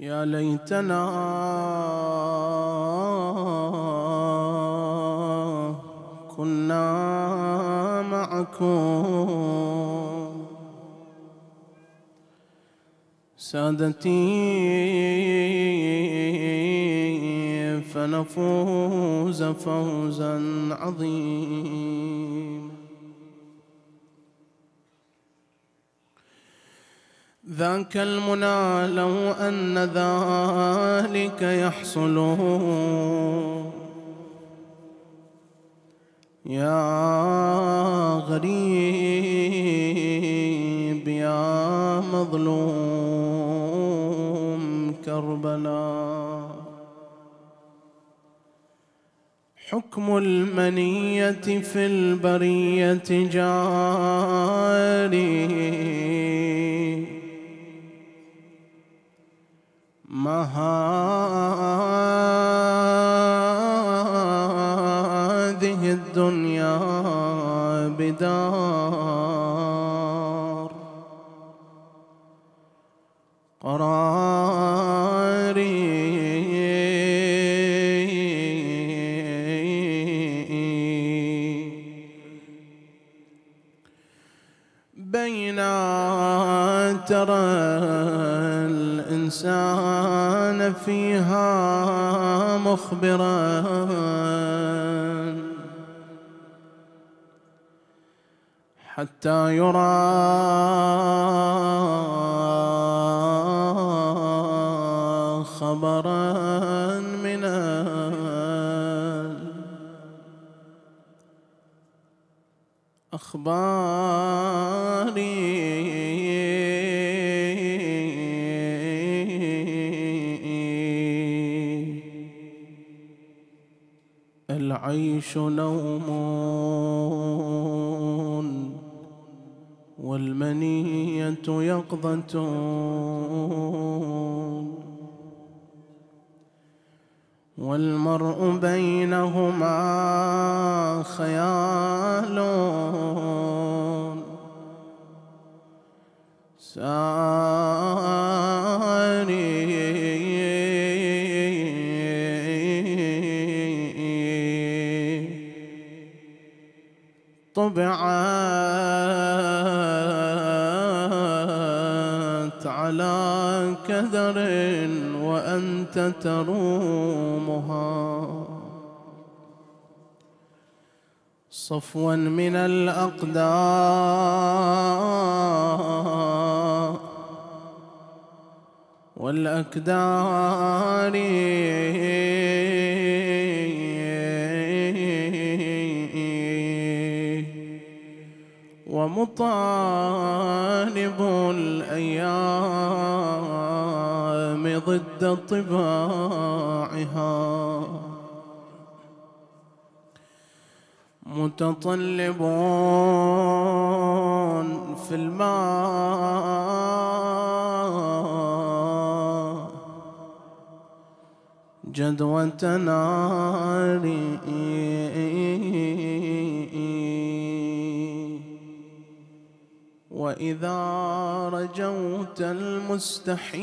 يا ليتنا كنا معكم. سادتي فنفوز فوزا عظيما. ذاك المنى لو أن ذلك يحصل. يا غريب يا مظلوم كربلاء حكم المنية في البرية جاري. ما هذه الدنيا بدار. قراري فيها مخبرا. حتى يرى خبرا من أخباري العيش نوم والمنية يقظة. والمرء بينهما خيال. ساري طبعت على كدر وأنت ترومها. صفوا من الأقدار والأكدار. ومطالب الأيام ضد طباعها. متطلبون في الماء. جدوى ناري وإذا رجوت المستحيل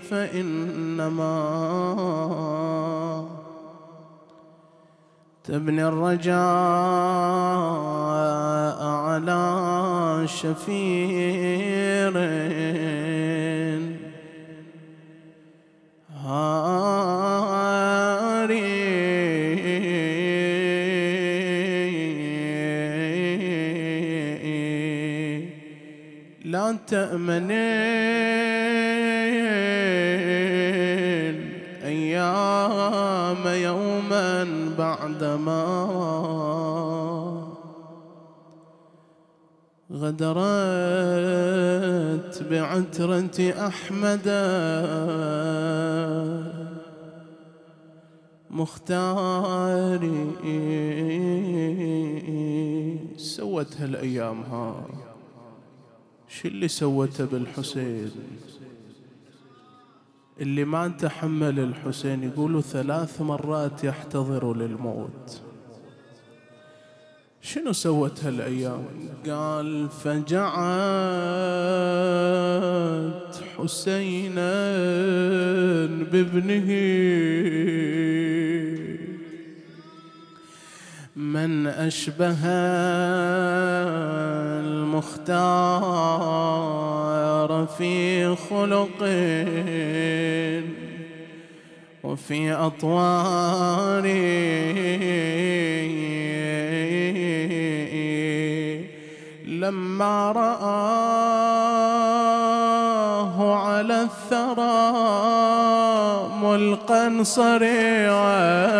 فإنما تبني الرجاء على شفير. هاري لا تأمن الأيام يوما بعدما غدرت بعترة أحمد مختاري سوت هالأيام ها شو اللي سوته بالحسين؟ اللي ما تحمل الحسين يقولوا ثلاث مرات يحتضر للموت. شنو سوت هالأيام؟ قال فجعت حسينا بابنه. من أشبه المختار في خلق وفي أطوار لما رآه على الثرى ملقا صريعا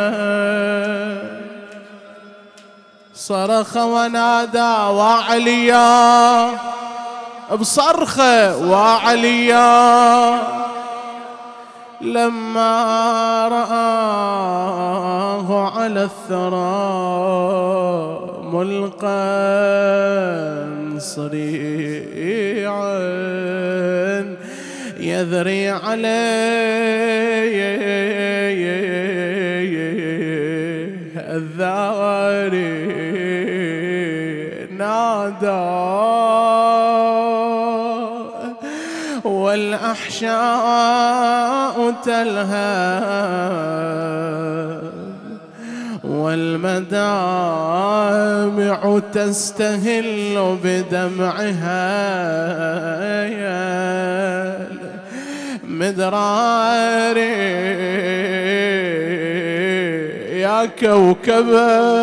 صرخ ونادى وعليا. بصرخه وعليا. لما رآه على الثرى ملقا صريعا. يذري عليه الذاري. والأحشاء تلهى والمدامع تستهل بدمعها مدراري يا كوكبا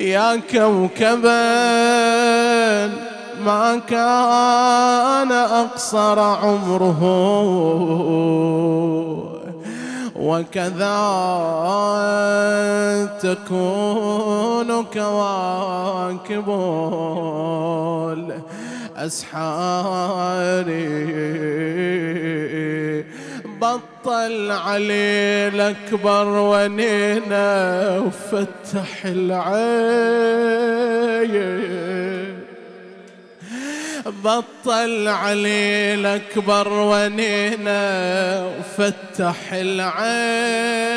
يا كوكبا ما كان أقصر عمره. وكذا تكون كواكب الأسحار. بطل علي الأكبر ونينا وفتح العين. بطل علي الأكبر ونينا وفتح العين.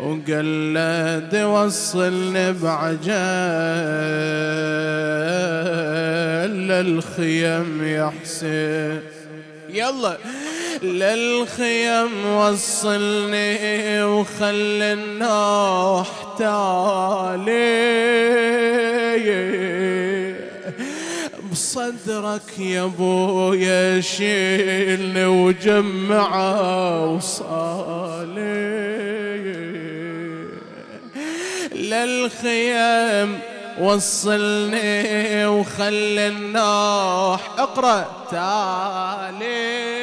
وقلد وصلني بعجل للخيم يا حسين. يلا. للخيم وصلني وخلي النوح تالي بصدرك يا أبويا شيلني وجمعه وصالي. للخيم وصلني وخلي النوح اقرأ تالي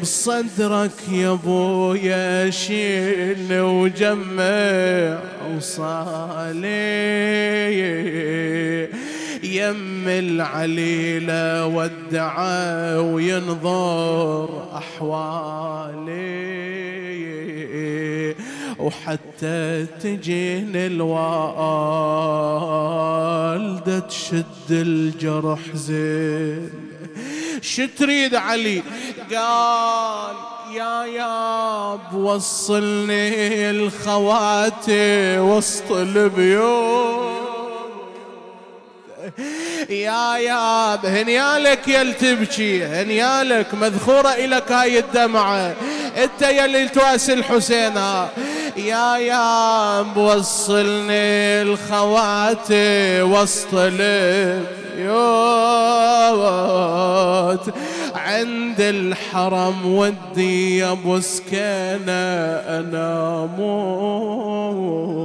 بصدرك يا أبويا شيل وجمع وصالي. يم العليلة ودعا وينظر أحوالي. وحتى تجين الوالدة تشد الجرح زين. شتريد علي؟ قال يا ياب وصلني الخواتي وسط البيوت. يا ياب هنيالك يل تبكي هنيالك مذخورة إلك هاي الدمعة. أنت يلي تواسي الحسين يا ياب وصلني الخواتي وسط البيوت عند الحرم ودي يا أبو سكينة أنا موت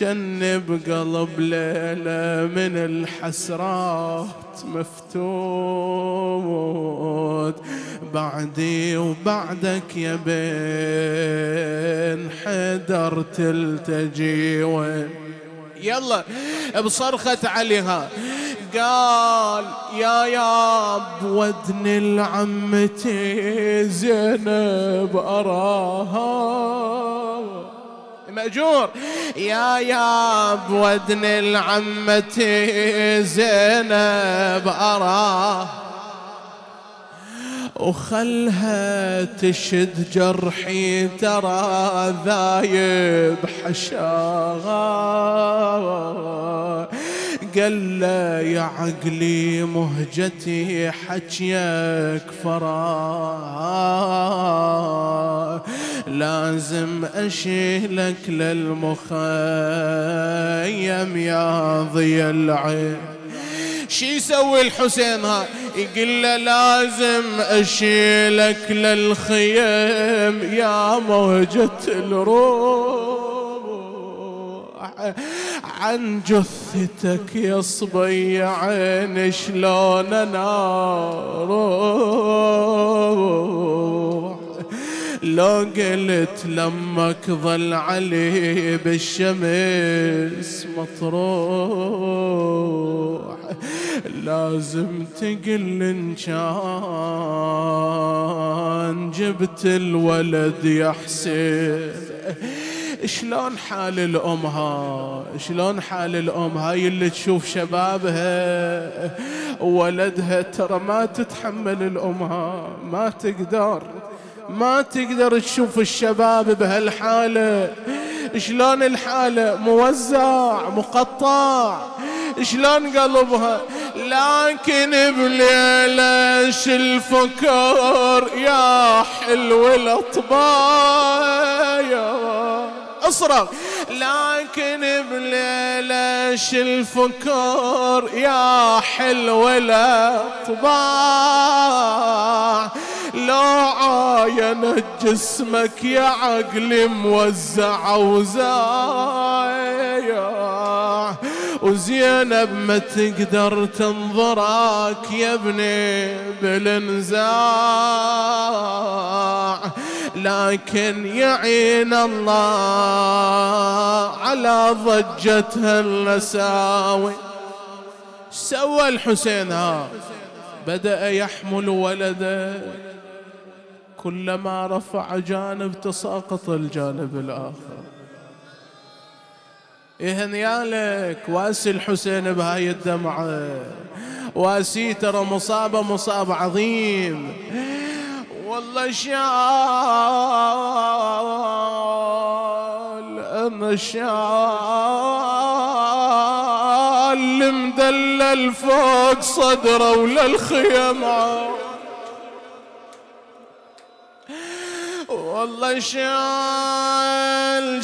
كان بقلب ليلة من الحسرات مفتوت. بعدي وبعدك يا بين حدر تلتجي وين؟ يلا بصرخة عليها. قال يا ياب ودن العمتي زينب أراها. مأجور. يا ياب ودن العمتي زينب أراها وخلها تشد جرحي ترى ذايب حشاها. قال له يا عقلي مهجتي حكيك فرا. لازم أشيلك للمخيم يا ضي العين. شي يسوي الحسين ها؟ يقول له لازم أشيلك للخيم يا موجة الروح. عن جثتك يا صبي عين شلون أنا روح؟ لو قلت لمك ظل علي بالشمس مطروح. لازم تقل إن كان جبت الولد يا حسين. شلون حال الأم ها؟ شلون حال الأم؟ هاي اللي تشوف شبابها. وولدها ترى ما تتحمل الامها ما تقدر. ما تقدر تشوف الشباب بهالحالة. شلون الحالة؟ موزع مقطع. شلون قلبها لكن بليلة الفكر يا حلو الاطباق اصرخ لكن بليلة الفكر يا حلو الاطباع لو عاين جسمك يا عقلي موزع وزايع وزينب ما تقدر تنظرك يا ابني بالانزاع. لكن يعين الله على ضجتها النساوي سوى الحسين ها. بدأ يحمل ولده. كلما رفع جانب تساقط الجانب الآخر. يهنيالك وأسي الحسين بهاي الدمعة. وأسي ترى مصابة مصاب عظيم. والله شال أنا شال. مدلل فوق صدره وللخيمة. والله شال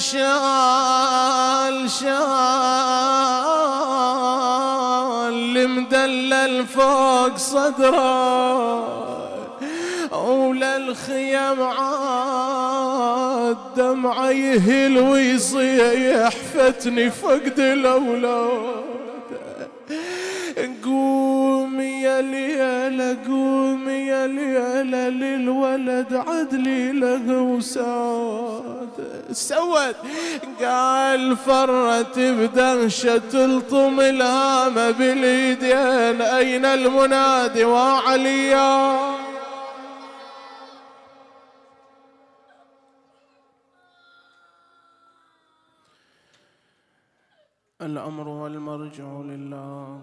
شال شال. مدلل فوق صدره وللخيم عاد دمعه يهل ويصيح فتني فقد الاولاد قوم يا ليلة قوم يا ليلة للولد عدلي له وساد. سوت قال فرت بدهشة تلطم الهامة باليدين أين المنادي وعليا الأمر والمرجع لله.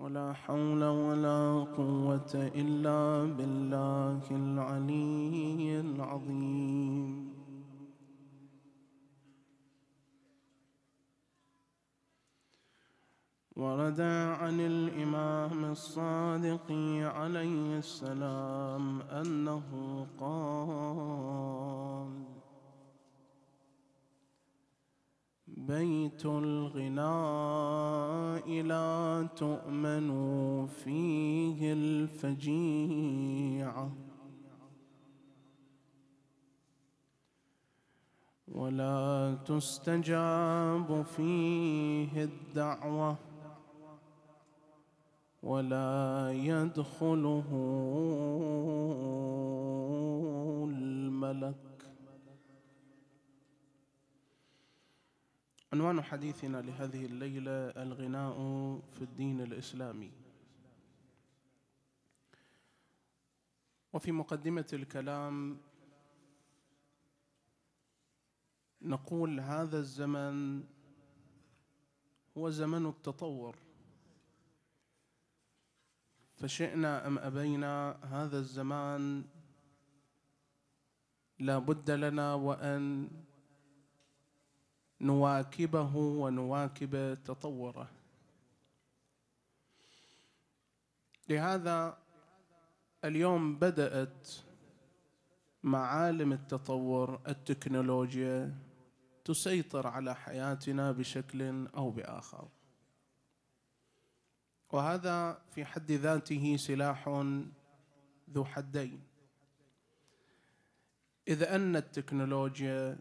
ولا حول ولا قوة إلا بالله العلي العظيم. ورد عن الإمام الصادق عليه السلام أنه قال بيت الغناء لا تؤمن فيه الفجيعة ولا تستجاب فيه الدعوة. ولا يدخله الملك. عنوان حديثنا لهذه الليلة الغناء في الدين الإسلامي. وفي مقدمة الكلام نقول هذا الزمن هو زمن التطور. فشئنا أم أبينا هذا الزمان لا بد لنا وأن نواكبه ونواكب تطوره. لهذا اليوم بدأت معالم التطور التكنولوجيا تسيطر على حياتنا بشكل أو بآخر. وهذا في حد ذاته سلاح ذو حدين. إذ أن التكنولوجيا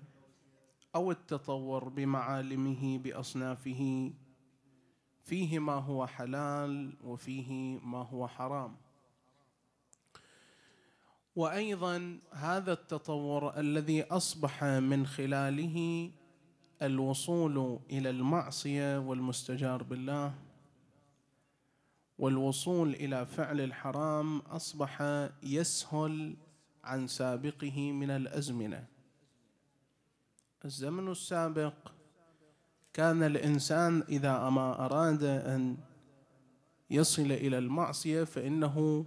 أو التطور بمعالمه بأصنافه فيه ما هو حلال وفيه ما هو حرام. وأيضا هذا التطور الذي أصبح من خلاله الوصول إلى المعصية والمستجار بالله والوصول إلى فعل الحرام أصبح يسهل عن سابقه من الأزمنة. الزمن السابق كان الإنسان إذا ما أراد أن يصل إلى المعصية فإنه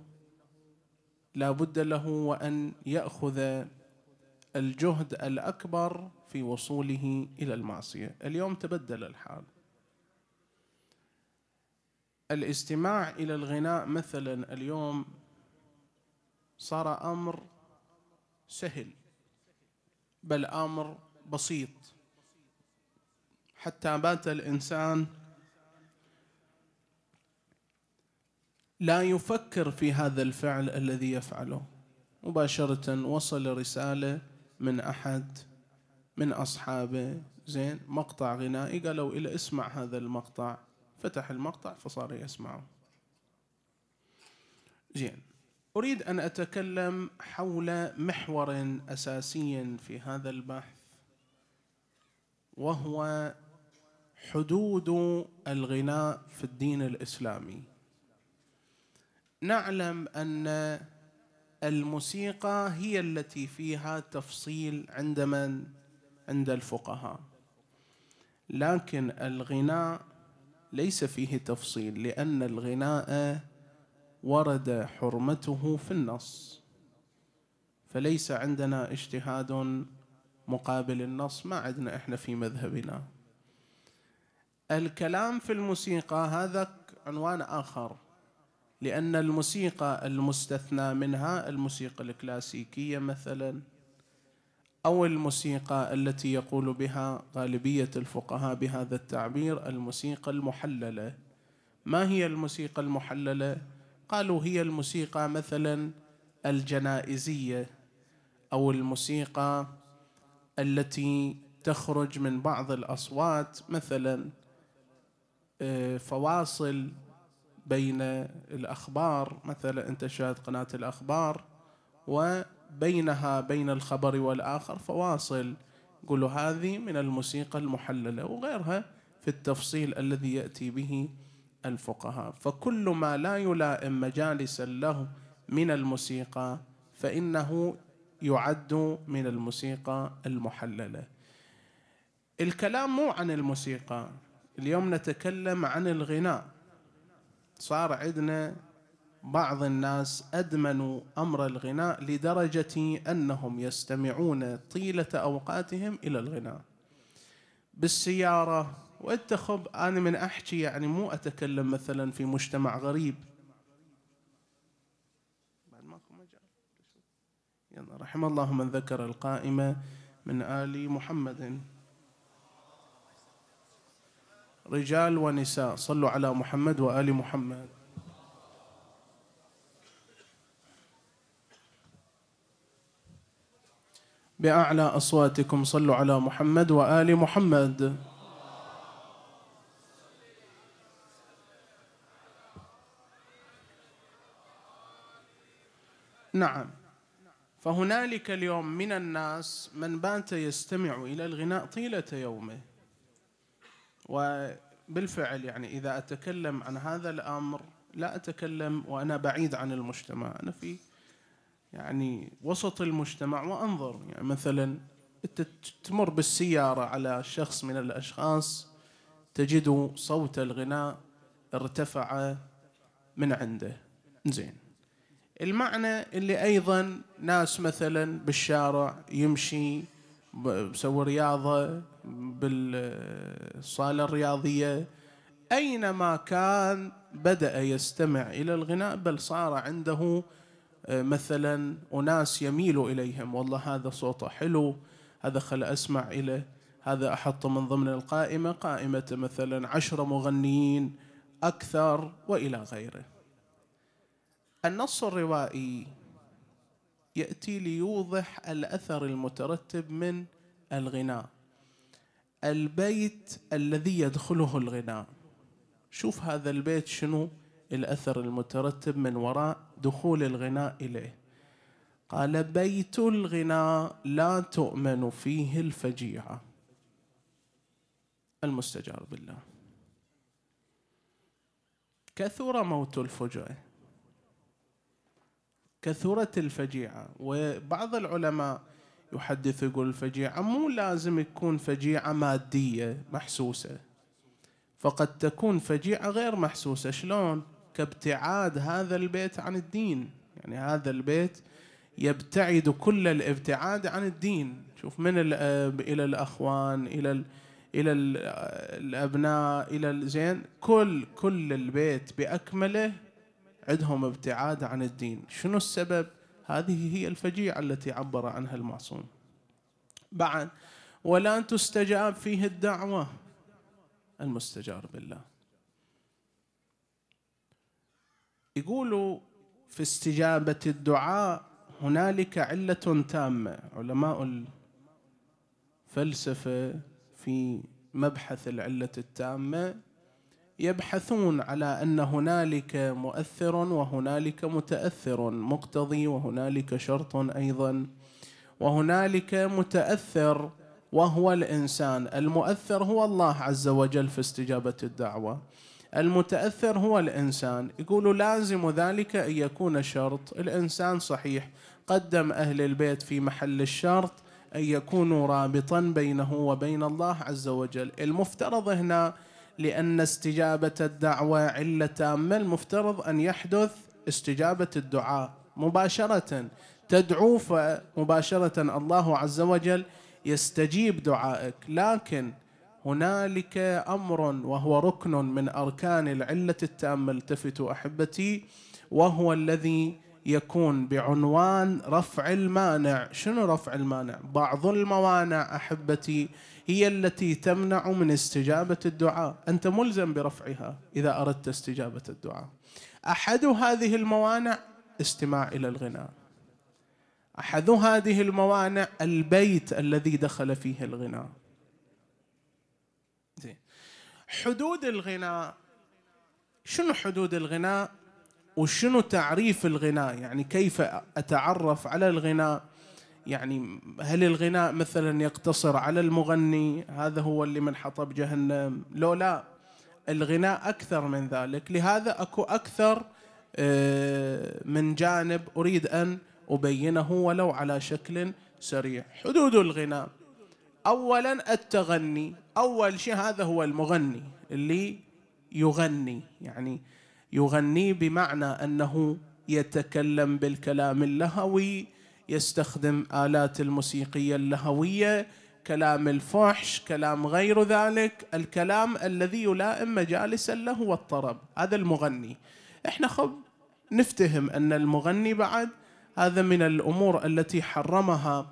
لا بد له وأن يأخذ الجهد الأكبر في وصوله إلى المعصية. اليوم تبدل الحال. الاستماع إلى الغناء مثلا اليوم صار أمر سهل بل أمر بسيط. حتى بات الإنسان لا يفكر في هذا الفعل الذي يفعله. مباشرة وصل رسالة من أحد من أصحابه. زين مقطع غنائي. قالوا إلى اسمع هذا المقطع. فتح المقطع فصار يسمعه. زين. أريد أن أتكلم حول محور أساسي في هذا البحث. وهو حدود الغناء في الدين الإسلامي. نعلم أن الموسيقى هي التي فيها تفصيل عند من؟ عند الفقهاء. لكن الغناء ليس فيه تفصيل لأن الغناء ورد حرمته في النص. فليس عندنا اجتهاد مقابل النص ما عندنا إحنا في مذهبنا. الكلام في الموسيقى هذا عنوان آخر لأن الموسيقى المستثنى منها الموسيقى الكلاسيكية مثلا أو الموسيقى التي يقول بها غالبية الفقهاء بهذا التعبير الموسيقى المحللة. ما هي الموسيقى المحللة؟ قالوا هي الموسيقى مثلا الجنائزية أو الموسيقى التي تخرج من بعض الأصوات مثلا آه، فواصل بين الأخبار مثلا أنت شاهد قناة الأخبار وبينها بين الخبر والآخر فواصل. قولوا هذه من الموسيقى المحللة وغيرها في التفصيل الذي يأتي به الفقهاء. فكل ما لا يلائم مجالس له من الموسيقى فإنه يعد من الموسيقى المحللة. الكلام مو عن الموسيقى. اليوم نتكلم عن الغناء. صار عندنا بعض الناس أدمنوا أمر الغناء لدرجة أنهم يستمعون طيلة أوقاتهم إلى الغناء. بالسيارة وانت خب أنا من أحكي يعني مو أتكلم مثلا في مجتمع غريب. يلا رحم الله من ذكر القائمة من آل محمد. رجال ونساء صلوا على محمد وآل محمد. بأعلى أصواتكم صلوا على محمد وآل محمد. نعم. فهنالك اليوم من الناس من بات يستمع إلى الغناء طيلة يومه. وبالفعل يعني إذا أتكلم عن هذا الأمر لا أتكلم وأنا بعيد عن المجتمع. أنا في يعني وسط المجتمع وأنظر. يعني مثلا أنت تمر بالسيارة على شخص من الأشخاص تجد صوت الغناء ارتفع من عنده. زين. المعنى اللي أيضا ناس مثلا بالشارع يمشي بسوي رياضة بالصالة الرياضية أينما كان بدأ يستمع إلى الغناء بل صار عنده آه، مثلا أناس يميل إليهم. والله هذا صوته حلو هذا خل أسمع إليه هذا أحطه من ضمن القائمة قائمة مثلا عشرة مغنيين أكثر وإلى غيره. النص الروائي يأتي ليوضح الأثر المترتب من الغناء. البيت الذي يدخله الغناء. شوف هذا البيت شنو الأثر المترتب من وراء دخول الغناء إليه. قال بيت الغناء لا تؤمن فيه الفجيعة. المستجار بالله. كثر موت الفجأة كثرت الفجيعة وبعض العلماء يحدث يقول الفجيعة مو لازم يكون فجيعة مادية محسوسة. فقد تكون فجيعة غير محسوسة. شلون؟ كابتعاد هذا البيت عن الدين. يعني هذا البيت يبتعد كل الابتعاد عن الدين. شوف من الأب إلى الأخوان إلى ال إلى ال الأبناء إلى الزين كل كل البيت بأكمله عندهم ابتعاد عن الدين. شنو السبب؟ هذه هي الفجيعة التي عبر عنها المعصوم. بعد ولا تستجاب فيه الدعوة. المستجار بالله. يقولوا في استجابة الدعاء هنالك علة تامة. علماء الفلسفة في مبحث العلة التامة يبحثون على أن هنالك مؤثر وهنالك متأثر مقتضي وهنالك شرط أيضا. وهنالك متأثر وهو الإنسان. المؤثر هو الله عز وجل في استجابة الدعوة. المتأثر هو الإنسان. يقول لازم ذلك أن يكون شرط. الإنسان صحيح. قدم أهل البيت في محل الشرط أن يكونوا رابطا بينه وبين الله عز وجل. المفترض هنا لأن استجابة الدعوة علة تامة المفترض أن يحدث استجابة الدعاء مباشرة. تدعو فمباشرة الله عز وجل يستجيب دعائك. لكن هنالك أمر وهو ركن من أركان العلة التامة. التفتوا أحبتي وهو الذي يكون بعنوان رفع المانع. شنو رفع المانع؟ بعض الموانع أحبتي. هي التي تمنع من استجابة الدعاء. أنت ملزم برفعها إذا أردت استجابة الدعاء. أحد هذه الموانع؟ استماع إلى الغناء. أحد هذه الموانع؟ البيت الذي دخل فيه الغناء. حدود الغناء. شنو حدود الغناء؟ وشنو تعريف الغناء؟ يعني كيف أتعرف على الغناء؟ يعني هل الغناء مثلا يقتصر على المغني؟ هذا هو اللي من حطب جهنم. لو لا الغناء أكثر من ذلك. لهذا أكو أكثر آه، من جانب أريد أن أبينه ولو على شكل سريع. حدود الغناء. أولا التغني. أول شيء هذا هو المغني اللي يغني. يعني يغني بمعنى أنه يتكلم بالكلام اللهوي يستخدم آلات الموسيقية اللهوية كلام الفحش كلام غير ذلك الكلام الذي يلائم مجالس اللهو والطرب. هذا المغني. إحنا خب نفتهم أن المغني بعد هذا من الأمور التي حرمها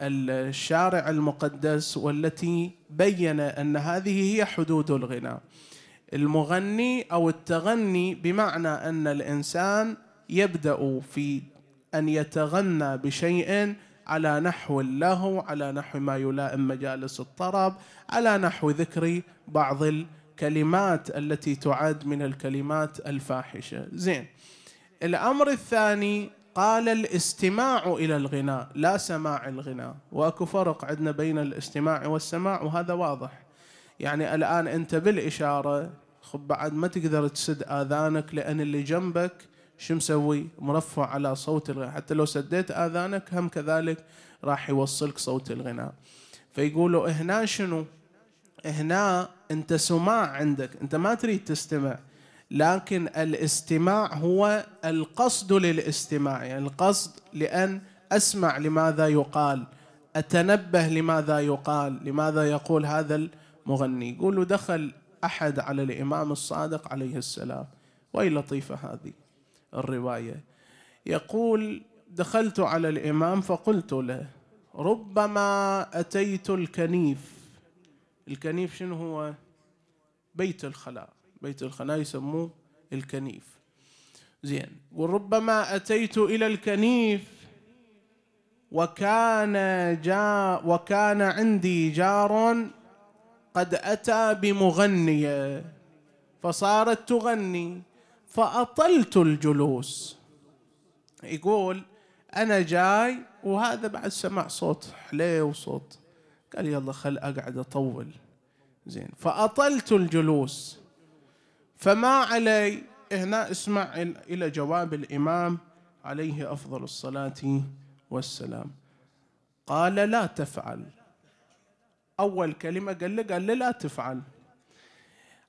الشارع المقدس والتي بين أن هذه هي حدود الغناء المغني أو التغني بمعنى أن الإنسان يبدأ في أن يتغنى بشيء على نحو اللهو على نحو ما يلائم مجالس الطرب على نحو ذكر بعض الكلمات التي تعد من الكلمات الفاحشة. زين. الأمر الثاني قال الاستماع إلى الغناء لا سماع الغناء. وأكو فرق عندنا بين الاستماع والسماع وهذا واضح. يعني الآن أنت بالإشارة خب بعد ما تقدر تسد آذانك لأن اللي جنبك شو مسوي؟ مرفع على صوت الغناء. حتى لو سديت آذانك هم كذلك راح يوصلك صوت الغناء. فيقولوا هنا شنو؟ هنا أنت سماع عندك. أنت ما تريد تستمع. لكن الاستماع هو القصد للاستماع. يعني القصد لأن أسمع لماذا يقال أتنبه لماذا يقال لماذا يقول هذا المغني. يقول دخل أحد على الإمام الصادق عليه السلام. وأي لطيفة هذه. الرواية. يقول دخلت على الإمام فقلت له ربما أتيت الكنيف. الكنيف شنو هو؟ بيت الخلاء. بيت الخلاء يسموه الكنيف. زين. وربما أتيت إلى الكنيف وكان جاء وكان عندي جار قد أتى بمغنية فصارت تغني. فأطلت الجلوس. يقول أنا جاي وهذا بعد سمع صوت حليه وصوت. قال يلا خل أقعد أطول. زين فأطلت الجلوس. فما علي هنا اسمع إلى جواب الإمام عليه أفضل الصلاة والسلام. قال لا تفعل. أول كلمة قال له قال له لا تفعل.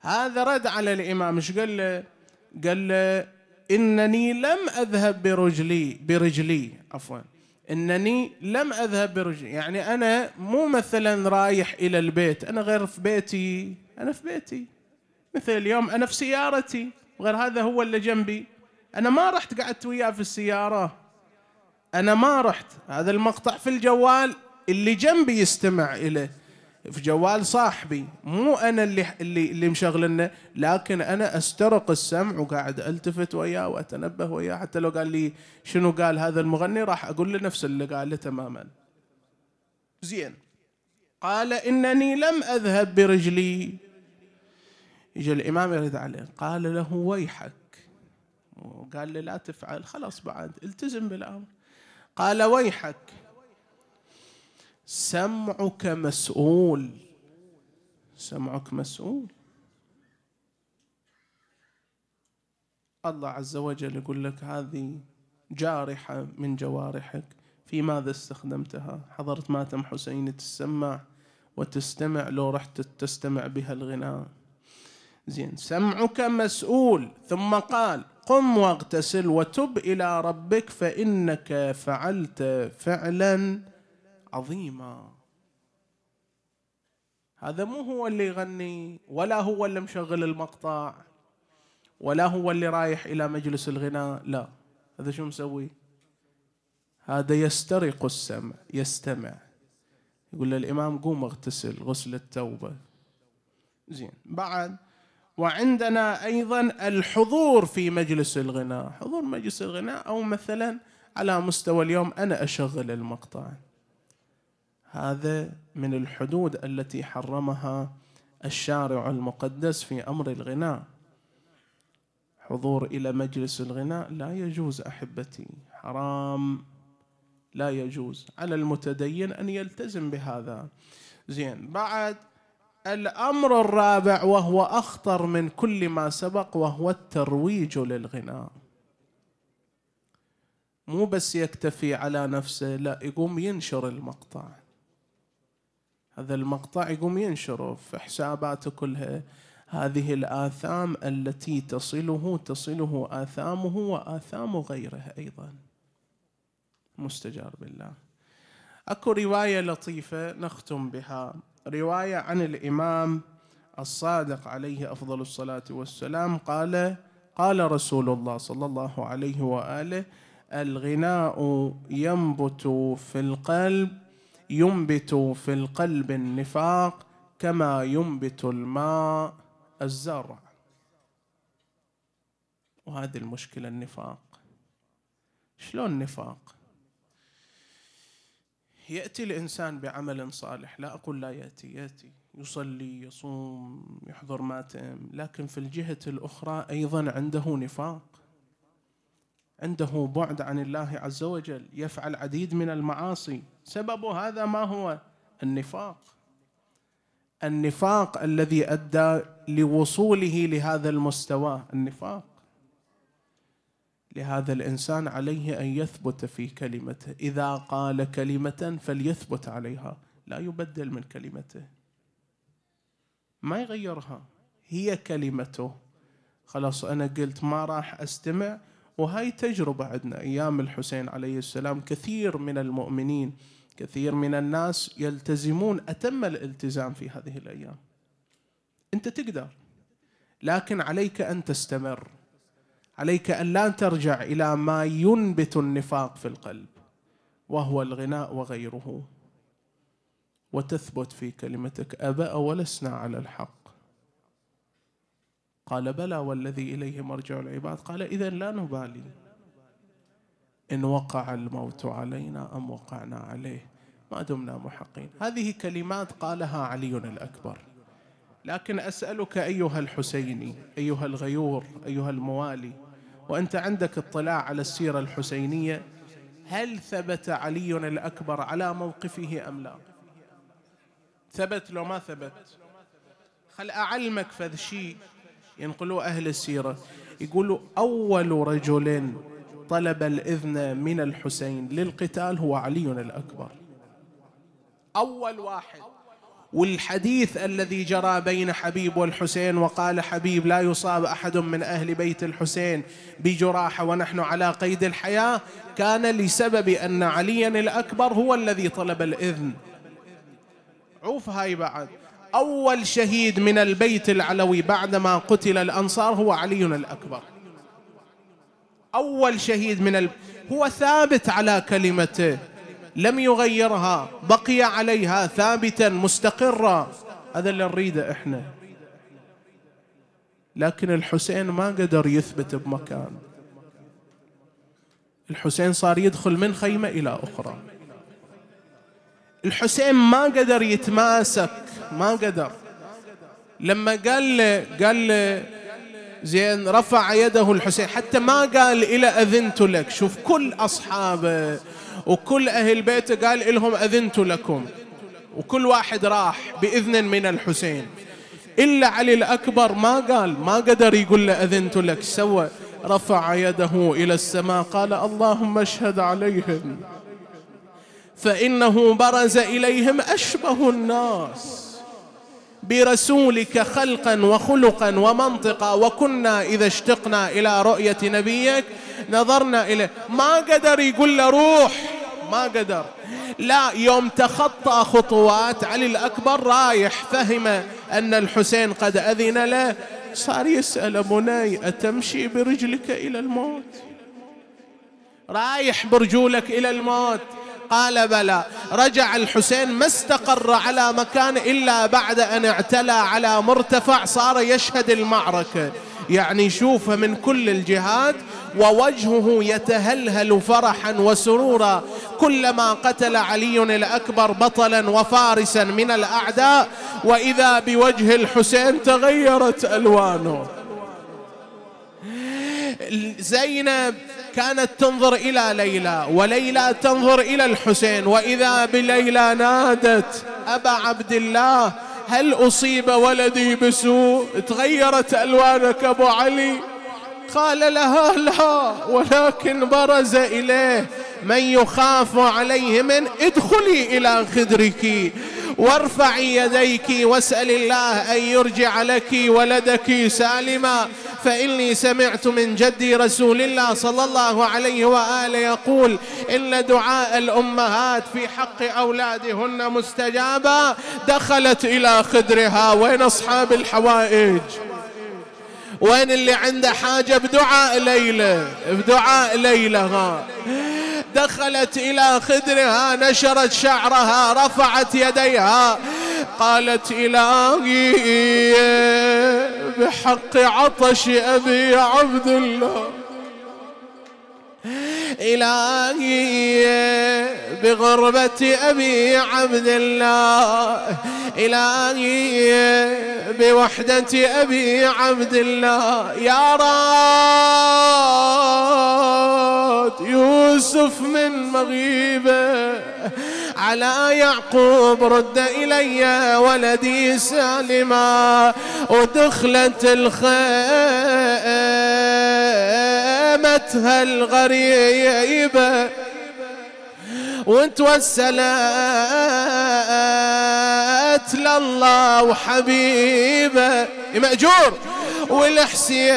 هذا رد على الإمام. إيش قال له؟ قال له إنني لم أذهب برجلي برجلي عفوا. إنني لم أذهب برجلي. يعني أنا مو مثلا رايح إلى البيت. أنا غير في بيتي. أنا في بيتي. مثل اليوم أنا في سيارتي. وغير هذا هو اللي جنبي. أنا ما رحت قعدت وياه في السيارة. أنا ما رحت. هذا المقطع في الجوال اللي جنبي يستمع إليه. في جوال صاحبي. مو أنا اللي اللي اللي مشغلنا لكن أنا أسترق السمع وقاعد ألتفت وياه وأتنبه وياه. حتى لو قال لي شنو قال هذا المغني راح أقول له نفس اللي قاله تماما. زين. قال إنني لم أذهب برجلي. يجي الإمام يرد عليه. قال له ويحك. وقال له لا تفعل. خلاص بعد التزم بالأمر. قال ويحك. سمعك مسؤول. سمعك مسؤول. الله عز وجل يقول لك هذه جارحة من جوارحك. في ماذا استخدمتها؟ حضرت ماتم حسين تسمع وتستمع لو رحت تستمع بها الغناء. زين سمعك مسؤول. ثم قال قم واغتسل وتب إلى ربك فإنك فعلت فعلا عظيمة. هذا مو هو اللي يغني ولا هو اللي مشغل المقطع ولا هو اللي رايح إلى مجلس الغناء لا هذا شو مسوي؟ هذا يسترق السمع يستمع. يقول للإمام قوم اغتسل غسل التوبة. زين بعد. وعندنا أيضا الحضور في مجلس الغناء. حضور مجلس الغناء أو مثلا على مستوى اليوم أنا أشغل المقطع. هذا من الحدود التي حرمها الشارع المقدس في أمر الغناء. حضور إلى مجلس الغناء لا يجوز أحبتي. حرام. لا يجوز. على المتدين أن يلتزم بهذا. زين. بعد الأمر الرابع وهو أخطر من كل ما سبق وهو الترويج للغناء. مو بس يكتفي على نفسه لا يقوم ينشر المقطع. هذا المقطع يقوم ينشره في حساباته كلها. هذه الآثام التي تصله تصله آثامه وآثام غيره أيضا. مستجار بالله أكو رواية لطيفة نختم بها. رواية عن الإمام الصادق عليه أفضل الصلاة والسلام. قال قال رسول الله صلى الله عليه وآله الغناء ينبت في القلب ينبت في القلب النفاق كما ينبت الماء الزرع. وهذه المشكلة النفاق. شلون النفاق يأتي الإنسان بعمل صالح. لا أقول لا يأتي يأتي. يصلي يصوم يحضر ماتم. لكن في الجهة الأخرى أيضا عنده نفاق. عنده بعد عن الله عز وجل يفعل عديد من المعاصي. سبب هذا ما هو؟ النفاق. النفاق الذي أدى لوصوله لهذا المستوى النفاق. لهذا الإنسان عليه أن يثبت في كلمته. إذا قال كلمة فليثبت عليها. لا يبدل من كلمته. ما يغيرها. هي كلمته. خلاص أنا قلت ما راح أستمع. وهاي تجربة عندنا أيام الحسين عليه السلام. كثير من المؤمنين كثير من الناس يلتزمون أتم الالتزام في هذه الأيام. أنت تقدر لكن عليك أن تستمر. عليك أن لا ترجع إلى ما ينبت النفاق في القلب وهو الغناء وغيره. وتثبت في كلمتك أبأ ولسنا على الحق. قال بلى والذي إليه مرجع العباد. قال إذا لا نبالي. إن وقع الموت علينا أم وقعنا عليه. ما دمنا محقين. هذه كلمات قالها علي الأكبر. لكن أسألك أيها الحسيني أيها الغيور أيها الموالي وأنت عندك اطلاع على السيرة الحسينية هل ثبت علي الأكبر على موقفه أم لا؟ ثبت لو ما ثبت. خل أعلمك فذ شيء ينقلوا أهل السيرة. يقولوا أول رجل طلب الإذن من الحسين للقتال هو علي الأكبر. أول واحد. والحديث الذي جرى بين حبيب والحسين وقال حبيب لا يصاب أحد من أهل بيت الحسين بجراحه ونحن على قيد الحياة. كان لسبب أن عليا الأكبر هو الذي طلب الإذن. عوف هاي بعد. أول شهيد من البيت العلوي بعدما قتل الأنصار هو علي الأكبر. أول شهيد من ال... هو ثابت على كلمته. لم يغيرها. بقي عليها ثابتا مستقرا. هذا اللي نريده إحنا. لكن الحسين ما قدر يثبت بمكان. الحسين صار يدخل من خيمة إلى أخرى. الحسين ما قدر يتماسك. ما قدر. لما قال له قال له زين رفع يده الحسين. حتى ما قال إلى أذنت لك. شوف كل أصحابه وكل أهل بيته قال لهم أذنت لكم. وكل واحد راح بإذن من الحسين. إلا علي الأكبر ما قال ما قدر يقول له أذنت لك. سوى رفع يده إلى السماء قال اللهم اشهد عليهم فإنه برز إليهم أشبه الناس. برسولك خلقا وخلقا ومنطقا وكنا إذا اشتقنا إلى رؤية نبيك نظرنا إليه. ما قدر يقول له روح. ما قدر. لا يوم تخطى خطوات علي الأكبر رايح فهم أن الحسين قد أذن له. صار يسأل بني أتمشي برجلك إلى الموت؟ رايح برجولك إلى الموت. قال بلى. رجع الحسين ما استقر على مكان إلا بعد أن اعتلى على مرتفع صار يشهد المعركة. يعني شوفه من كل الجهات ووجهه يتهلهل فرحا وسرورا. كلما قتل علي الأكبر بطلا وفارسا من الأعداء وإذا بوجه الحسين تغيرت ألوانه. زينب كانت تنظر إلى ليلى وليلى تنظر إلى الحسين وإذا بليلى نادت أبا عبد الله هل أصيب ولدي بسوء؟ تغيرت ألوانك أبو علي؟ قال لها لا ولكن برز إليه من يخاف عليه من ادخلي إلى خدرك. وارفعي يديك واسأل الله أن يرجع لك ولدك سالما. فإني سمعت من جدي رسول الله صلى الله عليه وآله يقول إن دعاء الأمهات في حق أولادهن مستجابا دخلت إلى خدرها. وين أصحاب الحوائج؟ وين اللي عنده حاجة؟ بدعاء ليلى بدعاء ليلى ها. دخلت إلى خدرها نشرت شعرها رفعت يديها. قالت إلهي بحق عطش أبي عبد الله. إلهي بغربة أبي عبد الله. إلهي بوحدة أبي عبد الله. يا راد يوسف من مغيبة على يعقوب رد إلي ولدي سالما. ودخلت الخيمة الغريبة وتوسلت لله وحبيبه مأجور. والحسين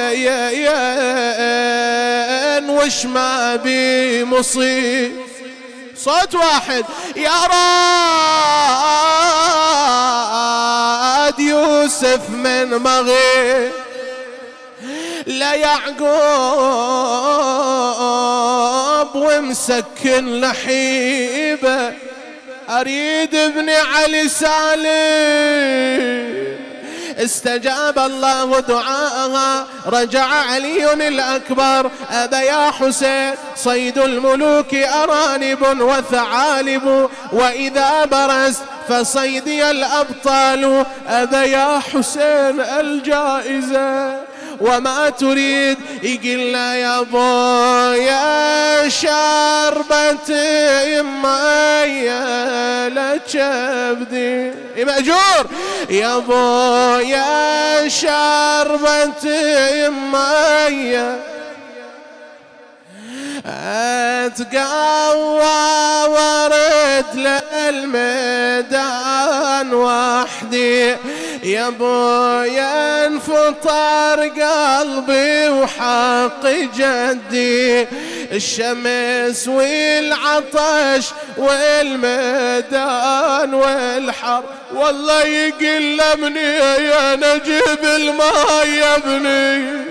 وش ما مصيب صوت واحد. يا راد يوسف من مغيب. لا يعقوب ومسكن لحيبة. أريد ابن علي سالم. استجاب الله دعاءها. رجع علي الأكبر. أبا يا حسين صيد الملوك أرانب وثعالب. وإذا برزت فصيدي الأبطال. أبا يا حسين الجائزة. وما تريد يقول يا بويا شربة مية لكبدي مأجور؟ يا بويا شربة مية أتقوى ورد للميدان وحدي. يا بويا انفطر قلبي وحق جدي. الشمس والعطش والميدان والحر. والله يقلمني يا نجيب الماء يا ابني.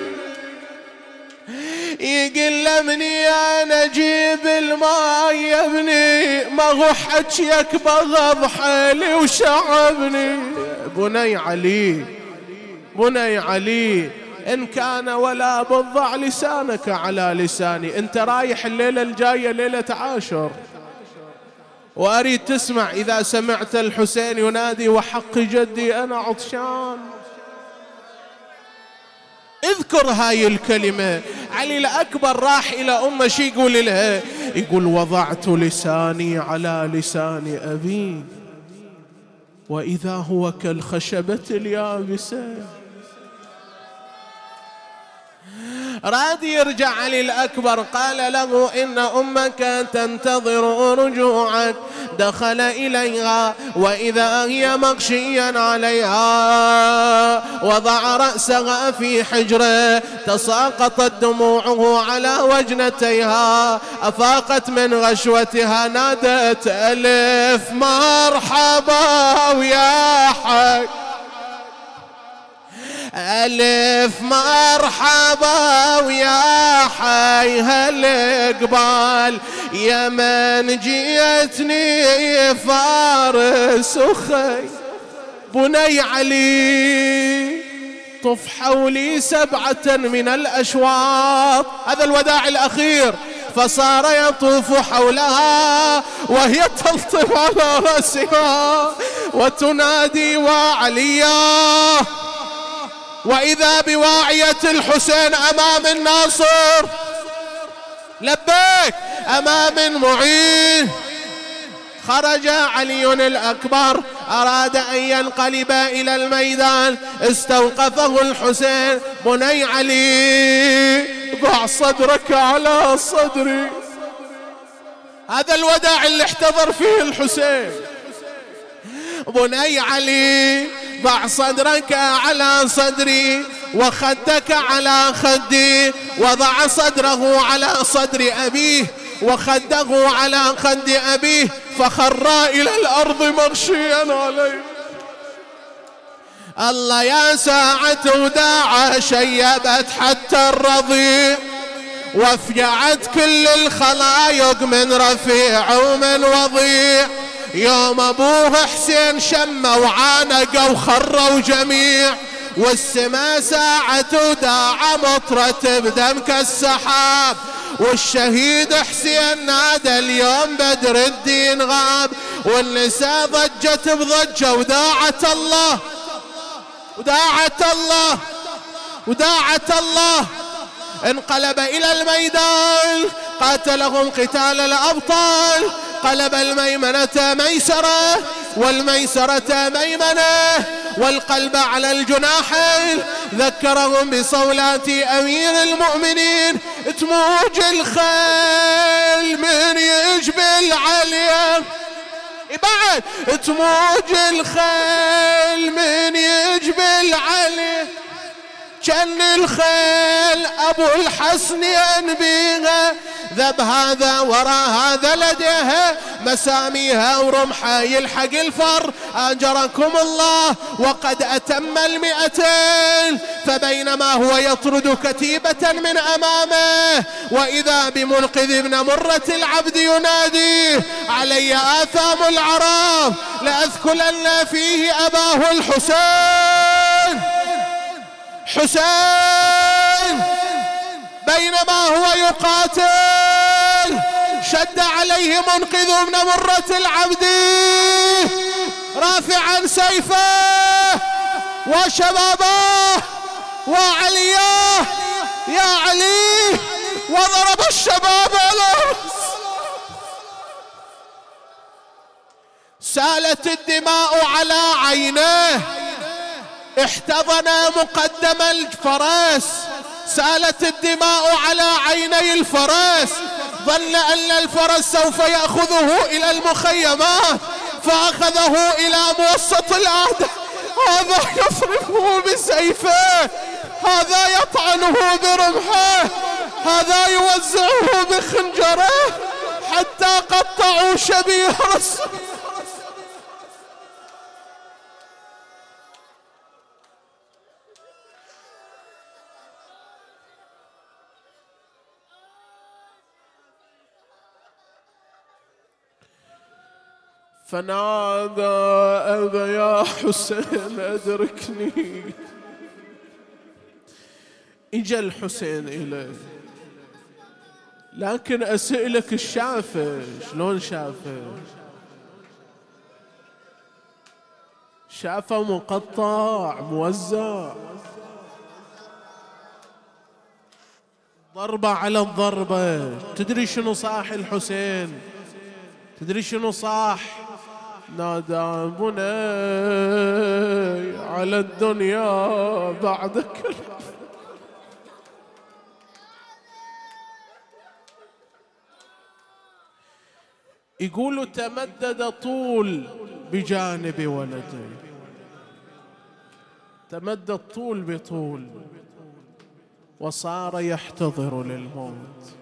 يقلمني أنا أجيب الماء يا ابني. ما هو حجيك بغض حالي وشعبني. بني علي بني علي إن كان ولا بضع لسانك على لساني. أنت رايح الليلة الجاية ليلة عاشر. وأريد تسمع إذا سمعت الحسين ينادي وحق جدي أنا عطشان. اذكر هاي الكلمة. علي الأكبر راح إلى أمه شي يقول لها؟ يقول وضعت لساني على لسان أبي وإذا هو كالخشبة اليابسة. راد يرجع علي الأكبر قال له إن أمك تنتظر رجوعك. دخل إليها وإذا هي مغشيا عليها وضع رأسها في حجره تساقطت دموعه على وجنتيها. أفاقت من غشوتها نادت ألف مرحبا ويا حق ألف مرحبا ويا حي هالقبال. يا من جيتني فارس أخي بني علي طف حولي سبعة من الأشواط. هذا الوداع الأخير. فصار يطوف حولها وهي تلطف على رأسها. وتنادي وعليا. وإذا بواعية الحسين أمام الناصر. لبيك أمام معين. خرج علي الأكبر أراد أن ينقلب إلى الميدان. استوقفه الحسين بني علي. ضع صدرك على صدري. هذا الوداع اللي احتضر فيه الحسين. بني علي ضع صدرك على صدري وخدك على خدي وضع صدره على صدر أبيه وخده على خد أبيه فخر إلى الأرض مغشيا عليه. الله يا ساعة وداعة شيبت حتى الرضيع وفجعت كل الخلايق من رفيع ومن وضيع. يوم ابوه حسين شمه وعانق وخروا جميع والسما ساعة وداع مطرة بدم كالسحاب والشهيد حسين نادى اليوم بدر الدين غاب والنساء ضجت بضجة وداعت الله وداعت الله وداعت الله. انقلب إلى الميدان قاتلهم قتال الأبطال قلب الميمنة ميسرة والميسرة ميمنة والقلب على الجناحين ذكرهم بصولات أمير المؤمنين تموج الخيل من يجبل عليه بعد؟ تموج الخيل من يجبل عليه كان الخيل أبو الحسن ينبيها ذب هذا ورا هذا لديها مساميها ورمحه يلحق الفر. أجركم الله وقد أتم المئتين. فبينما هو يطرد كتيبة من أمامه. وإذا بمنقذ ابن مرة العبد يناديه علي آثام العرب. لاذكلن فيه أباه الحسين. حسين بينما هو يقاتل. شد عليه منقذ من مرة العبد. رافعا سيفه وشبابه وعلياه يا علي وضرب الشباب. على سالت الدماء على عينيه. احتضن مقدم الفرس. سالت الدماء على عيني الفرس. ظن أن الفرس سوف يأخذه إلى المخيمات فأخذه إلى موسط الأعداء هذا يصرفه بسيفه هذا يطعنه برمحه هذا يوزعه بخنجره حتى قطعوا شبيه رسول فنادى أبا يا حسين أدركني. إجا الحسين إليه لكن أسألك الشافه شلون شافه شافه مقطع موزع. ضربة على الضربة. تدري شنو صاح الحسين؟ تدري شنو صاح؟ نادى بني على الدنيا بعدك يقول تمدد طول بجانب ولدي. تمدد طول بطول. وصار يحتضر للموت.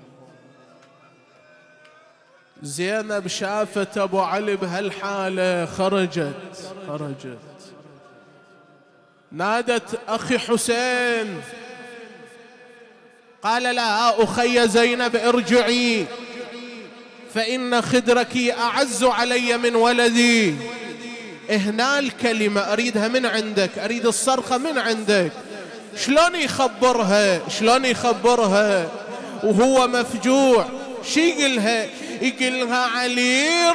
زينب شافت أبو علي بهالحالة خرجت. خرجت. نادت أخي حسين. قال لها أخي زينب ارجعي. فإن خدرك أعز علي من ولدي. هنا الكلمة أريدها من عندك أريد الصرخة من عندك. شلون يخبرها؟ شلون يخبرها؟ وهو مفجوع. شي يقلها يقلها علي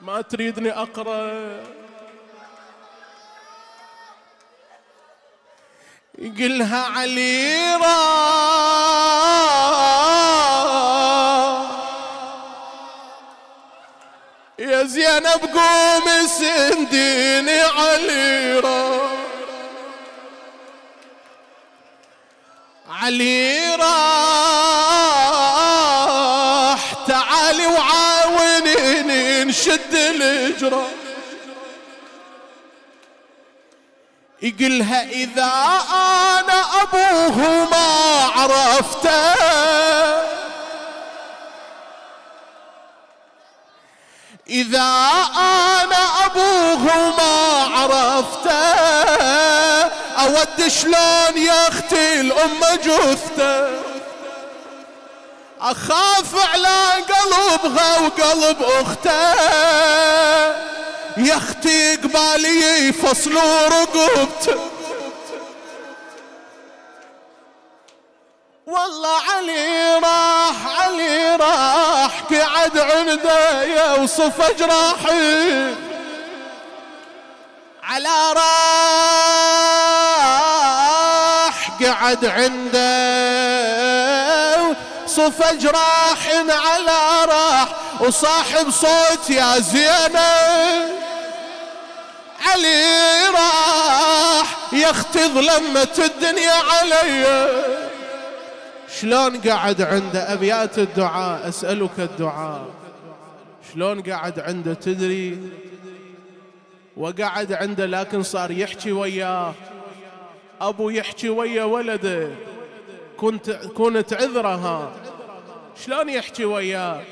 ما تريدني أقرأ. يقلها علي يا زينب قوم سنديني علي علي راح تعالي وعاونيني نشد الإجرة يقلها إذا أنا أبوه ما عرفته. إذا أنا أبوه ما عرفته. أود شلون يا أختي الام جثته؟ أخاف على قلبها وقلب أخته. يا أختي قبالي يفصلوا رقبته والله علي راح علي راح قعد عنده يوصف أجراحي. على راح قعد عنده صف جراح على راح وصاحب صوت يا زينب. علي راح يختض لمة الدنيا علي. شلون قعد عنده أبيات الدعاء؟ أسألك الدعاء. شلون قعد عنده تدري؟ وقعد عنده لكن صار يحكي وياه. أبو يحكي ويا ولده. كنت كنت عذرها. شلون يحكي وياه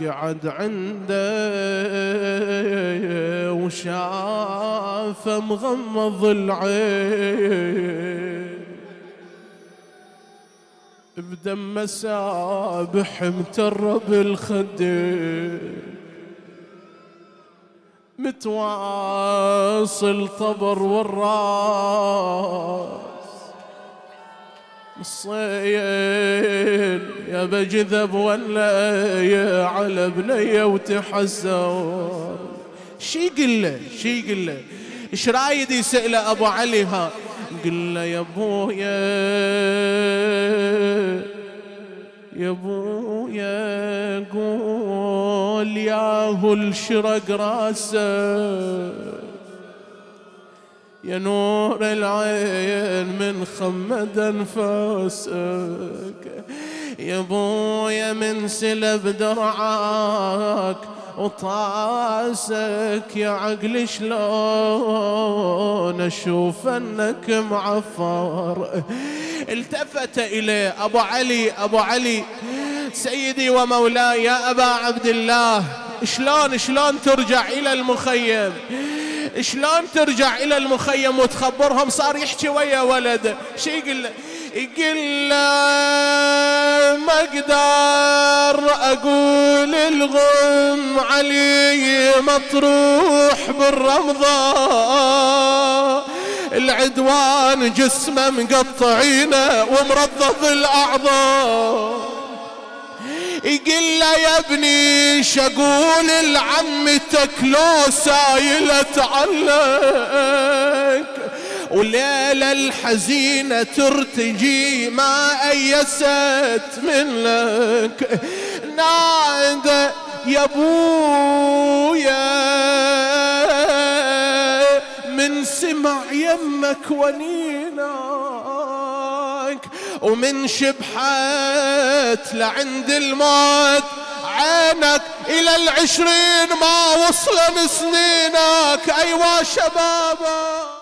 قعد عنده وشاف مغمض العين. بدم سابح مترب الخدين متواصل طبر والراس. الصين يا بجذب ولا يا على بنية وتحزر شي يقول له شي يقول له إيش رايد يسأله أبو علي ها؟ قل له يا أبويا. يا ابويا قول ياهو الشرق راسه. يا نور العين من خمد أنفاسك. يا بويا من سلب درعاك. وطاسك يا عقل شلون أشوف أنك معفر؟ التفت اليه أبو علي أبو علي سيدي ومولاي يا أبا عبد الله شلون شلون ترجع إلى المخيم؟ شلون ترجع إلى المخيم وتخبرهم صار يحكي ويا ولده شي يقول له ما أقدر أقول الغم علي مطروح بالرمضة العدوان جسمه مقطعينه ومرضض الأعضاء. يقول له يا ابني شقول لعمتك لو سايلة عليك وليلة الحزينة ترتجي ما أيست منك نادى يا أبويا من سمع يمك ونيناك ومن شبحت لعند الموت عينك إلى العشرين ما وصلن سنينك. أيوا شبابك